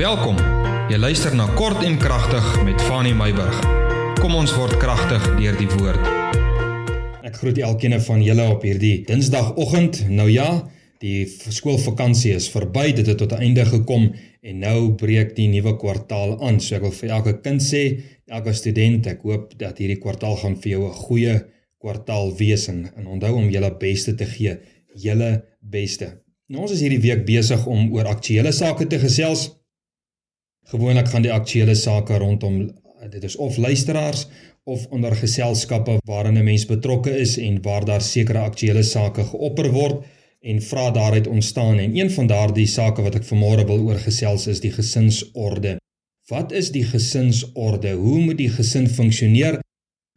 Welkom. Jy luister na Kort en Kragtig met Fanny Meyburg. Kom ons word kragtig deur die woord. Ek groet elkeen van julle op hierdie Dinsdagoggend. Nou ja, die skoolvakansie is verby. Dit het tot 'n einde gekom en nou breek die nuwe kwartaal aan. So ek wil vir elke kind sê, elke student, ek hoop dat hierdie kwartaal gaan vir jou 'n goeie kwartaal wees en, en onthou om julle beste te gee, julle beste. Nou ons is hierdie week besig om oor aktuelle sake te gesels. Gewoonlik gaan die aktuele sake rondom dit is of luisteraars of onder geselskappe waarin 'n mens betrokke is en waar daar sekere aktuele sake geopper word en vra daaruit ontstaan en een van daardie sake wat ek vanmôre wil oor gesels is die gesinsorde. Wat is die gesinsorde? Hoe moet die gesin funksioneer?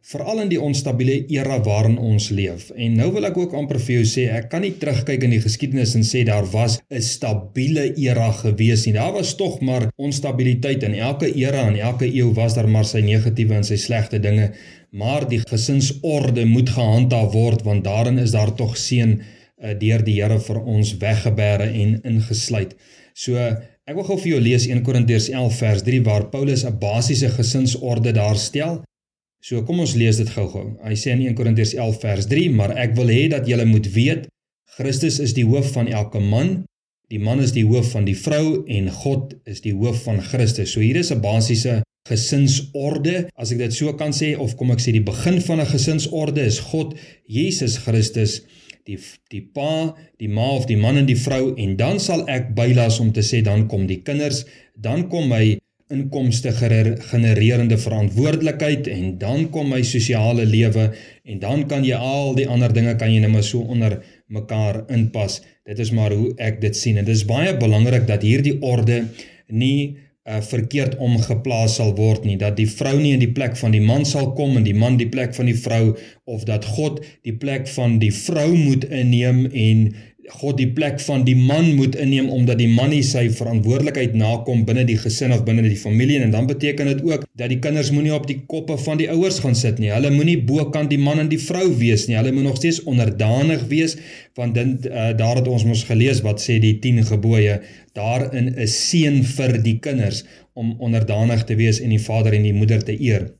Veral in die onstabiele era waarin ons leef. En nou wil ek ook amper vir jou sê, ek kan nie terugkyk in die geskiedenis en sê daar was 'n stabiele era gewees nie. Daar was tog maar onstabiliteit in elke era en elke eeu was daar maar sy negatiewe en sy slegte dinge, maar die gesinsorde moet gehandhaaf word want daarin is daar tog seën uh, deur die Here vir ons weggebere en ingesluit. So Ek wil gou vir jou lees 1 Korintiërs 11 vers 3 waar Paulus 'n basiese gesinsorde daar stel So kom ons lees dit gou-gou. Hy sê in 1 Korintiërs 11 vers 3, maar ek wil hê dat julle moet weet Christus is die hoof van elke man. Die man is die hoof van die vrou en God is die hoof van Christus. So hier is 'n basiese gesinsorde, as ek dit so kan sê of kom ek sê die begin van 'n gesinsorde is God, Jesus Christus, die die pa, die ma of die man en die vrou en dan sal ek bylas om te sê dan kom die kinders, dan kom my inkomste genererende verantwoordelikheid en dan kom my sosiale lewe en dan kan jy al die ander dinge kan jy net maar so onder mekaar inpas. Dit is maar hoe ek dit sien en dit is baie belangrik dat hierdie orde nie uh, verkeerd omgeplaas sal word nie dat die vrou nie in die plek van die man sal kom en die man die plek van die vrou of dat God die plek van die vrou moet inneem en God die plek van die man moet inneem omdat die man nie sy verantwoordelikheid nakom binne die gesin of binne die familie en dan beteken dit ook dat die kinders moenie op die koppe van die ouers gaan sit nie. Hulle moenie bokant die man en die vrou wees nie. Hulle moet nog steeds onderdanig wees want dit uh, daar het ons mos gelees wat sê die 10 gebooie daarin is seën vir die kinders om onderdanig te wees en die vader en die moeder te eer.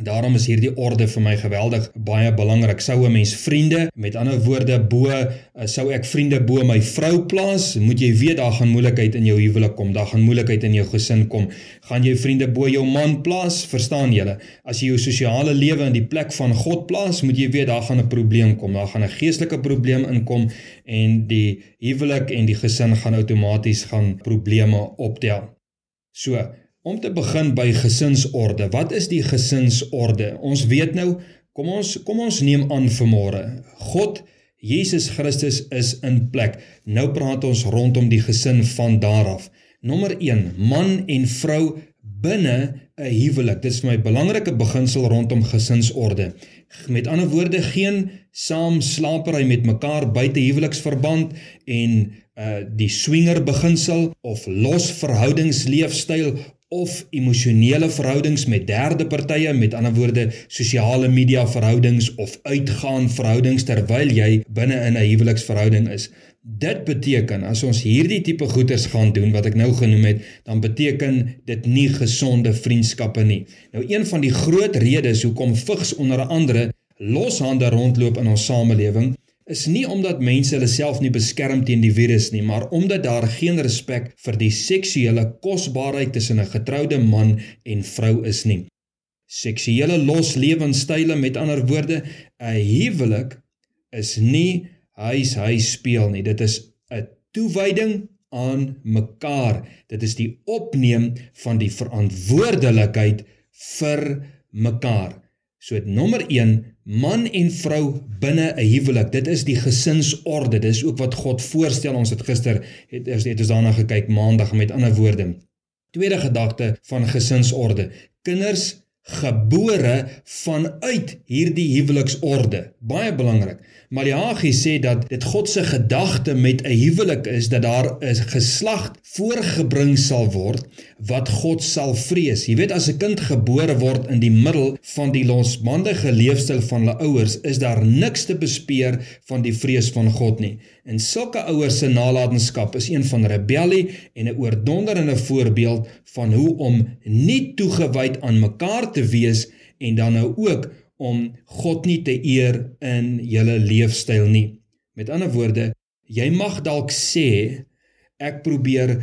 Daarom is hierdie orde vir my geweldig baie belangrik. Sou 'n mens vriende, met ander woorde bo, eh, sou ek vriende bo my vrou plaas, moet jy weet daar gaan moeilikheid in jou huwelik kom, daar gaan moeilikheid in jou gesin kom. Gaan jy vriende bo jou man plaas? Verstaan julle? As jy jou sosiale lewe in die plek van God plaas, moet jy weet daar gaan 'n probleem kom. Daar gaan 'n geestelike probleem inkom en die huwelik en die gesin gaan outomaties gaan probleme optel. So, Om te begin by gesinsorde. Wat is die gesinsorde? Ons weet nou, kom ons kom ons neem aan vanmôre. God Jesus Christus is in plek. Nou praat ons rondom die gesin van daar af. Nommer 1, man en vrou binne 'n huwelik. Dit is vir my 'n belangrike beginsel rondom gesinsorde. Met ander woorde, geen saamslapery met mekaar buite huweliksverband en uh die swinger beginsel of los verhoudingsleefstyl of emosionele verhoudings met derde partye, met ander woorde sosiale media verhoudings of uitgaan verhoudings terwyl jy binne in 'n huweliksverhouding is. Dit beteken as ons hierdie tipe goeders gaan doen wat ek nou genoem het, dan beteken dit nie gesonde vriendskappe nie. Nou een van die groot redes hoekom vigs onder andere loshande rondloop in ons samelewing is nie omdat mense hulle self nie beskerm teen die virus nie, maar omdat daar geen respek vir die seksuele kosbaarheid tussen 'n getroude man en vrou is nie. Seksuele loslewensstyle met ander woorde, 'n huwelik is nie huis huis speel nie. Dit is 'n toewyding aan mekaar. Dit is die opneem van die verantwoordelikheid vir mekaar. So nommer 1 man en vrou binne 'n huwelik. Dit is die gesinsorde. Dis ook wat God voorstel. Ons het gister het, het ons daarna gekyk maandag met ander woorde. Tweede gedagte van gesinsorde. Kinders gebore vanuit hierdie huweliksorde. Baie belangrik. Maleagi sê dat dit God se gedagte met 'n huwelik is dat daar 'n geslag voorgebring sal word wat God sal vrees. Jy weet as 'n kind gebore word in die middel van die losbandige leefstyl van hulle ouers, is daar niks te bespeer van die vrees van God nie. En sulke ouers se nalatenskap is een van rebellie en 'n oordonderende voorbeeld van hoe om nie toegewyd aan mekaar te wees en dan nou ook om God nie te eer in julle leefstyl nie. Met ander woorde, jy mag dalk sê ek probeer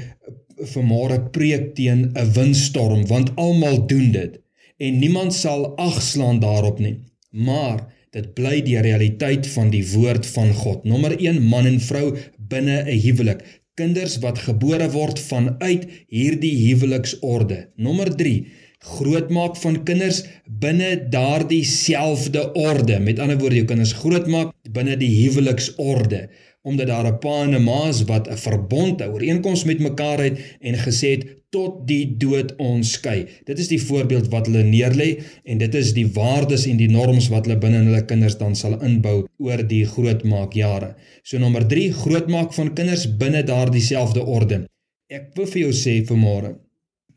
vanmôre preek teen 'n windstorm want almal doen dit en niemand sal agslaan daarop nie. Maar dit bly die realiteit van die woord van God. Nommer 1 man en vrou binne 'n huwelik. Kinders wat gebore word vanuit hierdie huweliksorde. Nommer grootmaak van kinders binne daardie selfde orde. Met ander woorde, jou kinders grootmaak binne die huweliksorde omdat daar 'n pa en 'n ma is wat 'n verbond, 'n ooreenkoms met mekaar het en gesê het tot die dood ons skei. Dit is die voorbeeld wat hulle neerlê en dit is die waardes en die norms wat hulle binne hulle kinders dan sal inbou oor die grootmaak jare. So nommer 3, grootmaak van kinders binne daardie selfde orde. Ek wil vir jou sê vanmôre,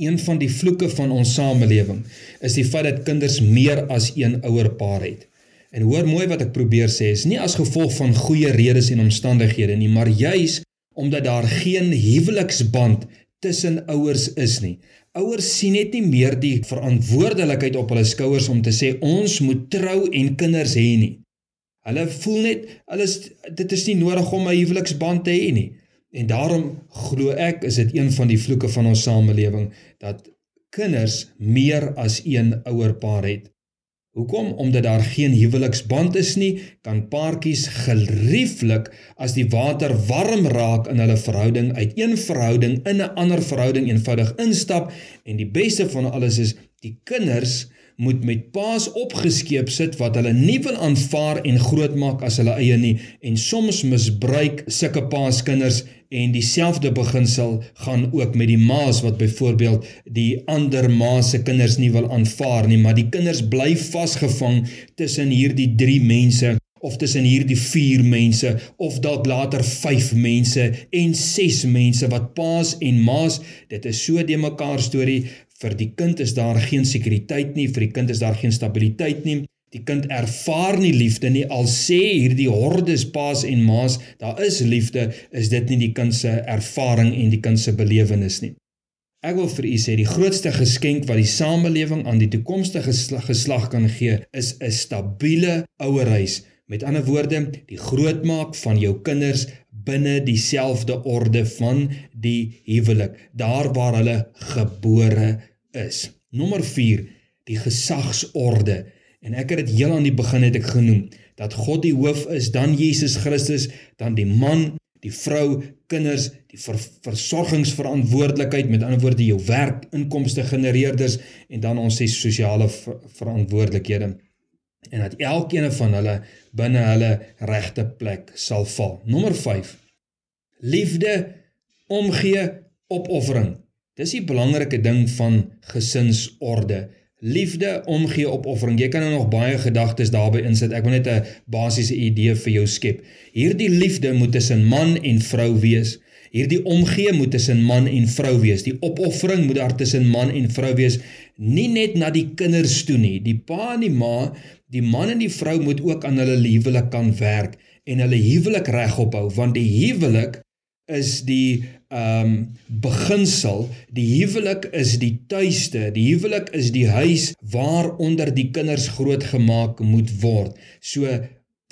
Een van die vloeke van ons samelewing is die feit dat kinders meer as een ouerpaar het. En hoor mooi wat ek probeer sê, is nie as gevolg van goeie redes en omstandighede nie, maar juis omdat daar geen huweliksband tussen ouers is nie. Ouers sien net nie meer die verantwoordelikheid op hulle skouers om te sê ons moet trou en kinders hê nie. Hulle voel net hulle is dit is nie nodig om 'n huweliksband te hê nie. En daarom glo ek is dit een van die vloeke van ons samelewing dat kinders meer as een ouerpaar het. Hoekom? Omdat daar geen huweliksband is nie, kan paartjies gerieflik as die water warm raak in hulle verhouding uit een verhouding in 'n ander verhouding eenvoudig instap en die beste van alles is die kinders moet met paas opgeskeep sit wat hulle nie wil aanvaar en grootmaak as hulle eie nie en soms misbruik sulke paas kinders en dieselfde beginsel gaan ook met die maas wat byvoorbeeld die ander ma se kinders nie wil aanvaar nie maar die kinders bly vasgevang tussen hierdie 3 mense of tussen hierdie 4 mense of dalk later 5 mense en 6 mense wat paas en maas dit is so de mekaar storie Vir die kind is daar geen sekuriteit nie, vir die kind is daar geen stabiliteit nie. Die kind ervaar nie liefde nie al sê hierdie hordes paas en maas, daar is liefde, is dit nie die kind se ervaring en die kind se belewenis nie. Ek wil vir u sê die grootste geskenk wat die samelewing aan die toekomstige geslag kan gee, is 'n stabiele ouerhuis. Met ander woorde, die grootmaak van jou kinders binne dieselfde orde van die huwelik, daar waar hulle gebore is. Nommer 4, die gesagsorde. En ek het dit heel aan die begin het ek genoem dat God die hoof is, dan Jesus Christus, dan die man, die vrou, kinders, die ver versorgingsverantwoordelikheid, met ander woorde jou werk, inkomste genereerders en dan ons sê sosiale ver verantwoordelikhede. En dat elkeen van hulle binne hulle regte plek sal val. Nommer 5. Liefde, omgee, opoffering. Dis die belangrike ding van gesinsorde. Liefde, omgee, opoffering. Jy kan nou nog baie gedagtes daarbey insit. Ek wil net 'n basiese idee vir jou skep. Hierdie liefde moet tussen man en vrou wees. Hierdie omgee moet tussen man en vrou wees. Die opoffering moet daar tussen man en vrou wees. Nie net na die kinders toe nie. Die pa en die ma, die man en die vrou moet ook aan hulle huwelik kan werk en hulle huwelik regop hou want die huwelik is die ehm um, beginsel. Die huwelik is die tuiste. Die huwelik is die huis waaronder die kinders grootgemaak moet word. So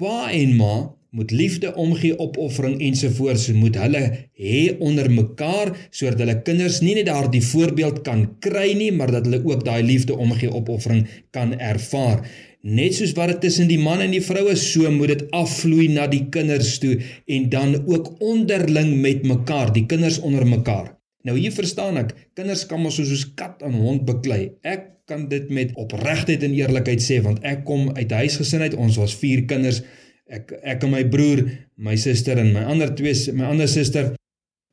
pa en ma moet liefde omgee opoffering ensovoorts moet hulle hê onder mekaar sodat hulle kinders nie net daardie voorbeeld kan kry nie maar dat hulle ook daai liefde omgee opoffering kan ervaar Net soos wat dit tussen die man en die vrou is, so moet dit afvloei na die kinders toe en dan ook onderling met mekaar, die kinders onder mekaar. Nou hier verstaan ek, kinders kan mos soos kat en hond beklei. Ek kan dit met opregtheid en eerlikheid sê want ek kom uit huisgesin uit. Ons was 4 kinders. Ek ek en my broer, my suster en my ander twee my ander suster.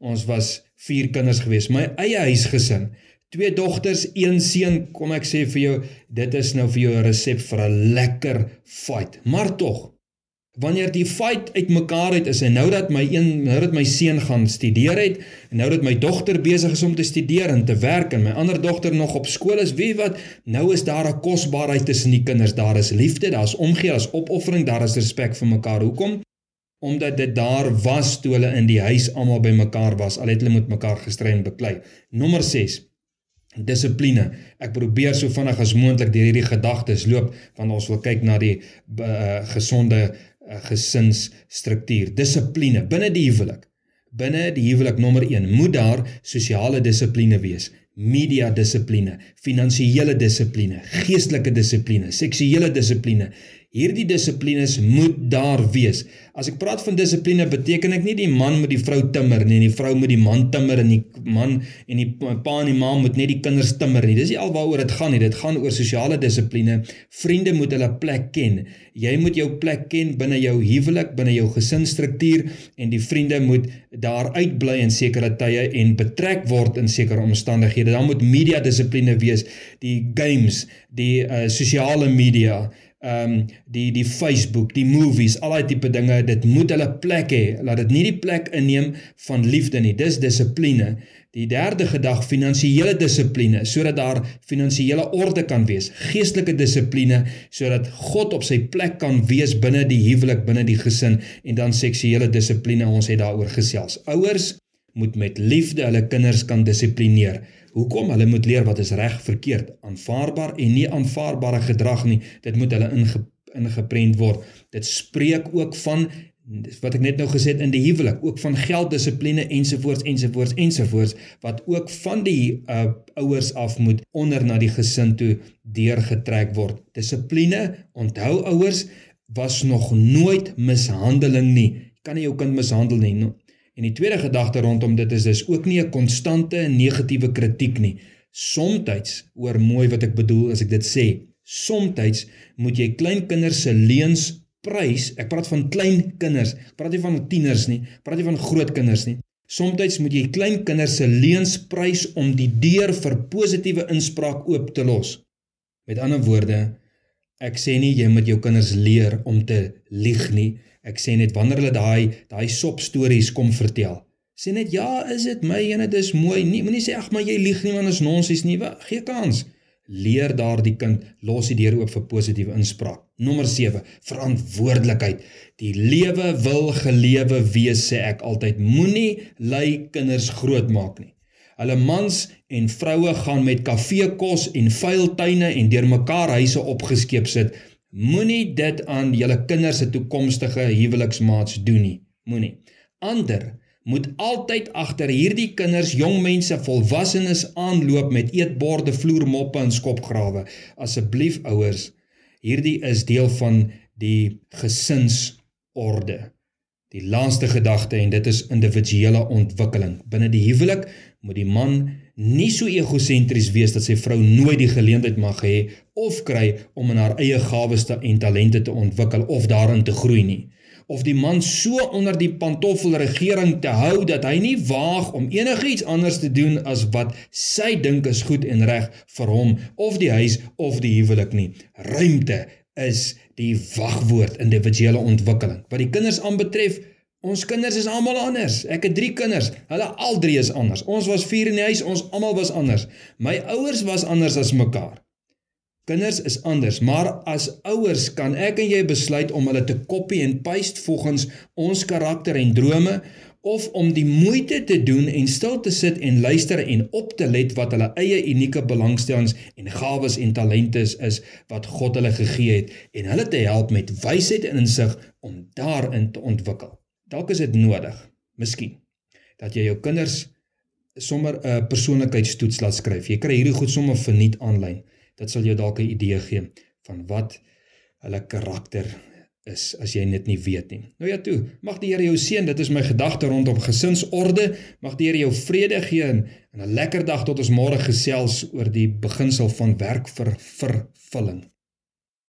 Ons was 4 kinders gewees. My eie huisgesin Twee dogters, een seun, kom ek sê vir jou, dit is nou vir jou 'n resep vir 'n lekker fight. Maar tog, wanneer die fight uitmekaar uit is en nou dat my een nou dat my seun gaan studeer het en nou dat my dogter besig is om te studeer en te werk en my ander dogter nog op skool is, weet wat, nou is daar 'n kosbaarheid tussen die kinders. Daar is liefde, daar's omgee, daar's opoffering, daar is respek vir mekaar. Hoekom? omdat dit daar was toe hulle in die huis almal bymekaar was al het hulle met mekaar gestry en beklei. Nommer 6 dissipline. Ek probeer so vinnig as moontlik deur hierdie gedagtes loop want ons wil kyk na die uh, gesonde uh, gesinsstruktuur. Dissipline binne die huwelik. Binne die huwelik nommer 1 moet daar sosiale dissipline wees media dissipline, finansiële dissipline, geestelike dissipline, seksuele dissipline, Hierdie dissiplines moet daar wees. As ek praat van dissipline, beteken ek nie die man moet die vrou timmer nie, die vrou moet die man timmer en die man en die pa en die ma moet net die kinders timmer nie. Dis nie alwaaroor dit gaan nie. Dit gaan oor sosiale dissipline. Vriende moet hulle plek ken. Jy moet jou plek ken binne jou huwelik, binne jou gesinsstruktuur en die vriende moet daar uitbly in sekere tye en betrek word in sekere omstandighede. Dan moet media dissipline wees, die games, die uh, sosiale media ehm um, die die Facebook, die movies, al daai tipe dinge, dit moet hulle plek hê. Laat dit nie die plek inneem van liefde nie. Dis dissipline. Die derde gedag finansiële dissipline sodat daar finansiële orde kan wees. Geestelike dissipline sodat God op sy plek kan wees binne die huwelik, binne die gesin en dan seksuele dissipline. Ons het daaroor gesels. Ouers moet met liefde hulle kinders kan dissiplineer. Hoekom? Hulle moet leer wat is reg, verkeerd, aanvaarbaar en nie aanvaarbare gedrag nie. Dit moet hulle inge, ingeprent word. Dit spreek ook van wat ek net nou gesê het in die huwelik, ook van gelddissipline ensovoorts ensovoorts ensovoorts wat ook van die uh, ouers af moet onder na die gesin toe deurgetrek word. Dissipline, onthou ouers, was nog nooit mishandeling nie. Jy kan nie jou kind mishandel nie. En die tweede gedagte rondom dit is dis ook nie 'n konstante negatiewe kritiek nie. Somstyds oor mooi wat ek bedoel as ek dit sê. Somstyds moet jy kleinkinders se leuns prys. Ek praat van klein kinders. Praat nie van tieners nie. Praat nie van groot kinders nie. Somstyds moet jy kleinkinders se leuns prys om die deur vir positiewe inspraak oop te los. Met ander woorde, ek sê nie jy moet jou kinders leer om te lieg nie. Ek sê net wanneer hulle daai daai sop stories kom vertel. Sê net ja, is dit my en dit is mooi. Nee, moenie sê ag maar jy lieg nie want ons nonsies nie. Gee kans. Leer daardie kind los die deur oop vir positiewe inspraak. Nommer 7, verantwoordelikheid. Die lewe wil gelewe wees sê ek altyd. Moenie lui kinders grootmaak nie. Hulle mans en vroue gaan met kafeekos en vuil tuine en deurmekaar huise opgeskeep sit Moenie dit aan julle kinders se toekomstige huweliksmaats doen nie. Moenie. Ander moet altyd agter hierdie kinders, jong mense, volwassenes aanloop met eetborde, vloermoppe en skopgrawe. Asseblief ouers, hierdie is deel van die gesinsorde. Die laaste gedagte en dit is individuele ontwikkeling. Binne die huwelik moet die man nie so egosentries wees dat sy vrou nooit die geleentheid mag hê of kry om in haar eie gawes en talente te ontwikkel of daarin te groei nie of die man so onder die pantoffel regering te hou dat hy nie waag om enigiets anders te doen as wat sy dink is goed en reg vir hom of die huis of die huwelik nie. Ruimte is die wagwoord individuele ontwikkeling. Wat die kinders aanbetref, Ons kinders is almal anders. Ek het 3 kinders. Hulle al drie is anders. Ons was 4 in die huis, ons almal was anders. My ouers was anders as mekaar. Kinders is anders, maar as ouers kan ek en jy besluit om hulle te kopie en paste volgens ons karakter en drome of om die moeite te doen en stil te sit en luister en op te let wat hulle eie unieke belangstellings en gawes en talente is, wat God hulle gegee het en hulle te help met wysheid en insig om daarin te ontwikkel. Dalk is dit nodig, miskien, dat jy jou kinders sommer 'n persoonlikheidstoets laat skryf. Jy kry hierdie goed sommer verniet aanlyn. Dit sal jou dalk 'n idee gee van wat hulle karakter is as jy dit nie weet nie. Nou ja toe, mag die Here jou seën. Dit is my gedagte rondom gesinsorde. Mag die Here jou vrede gee en 'n lekker dag tot ons môre gesels oor die beginsel van werk vir vervulling.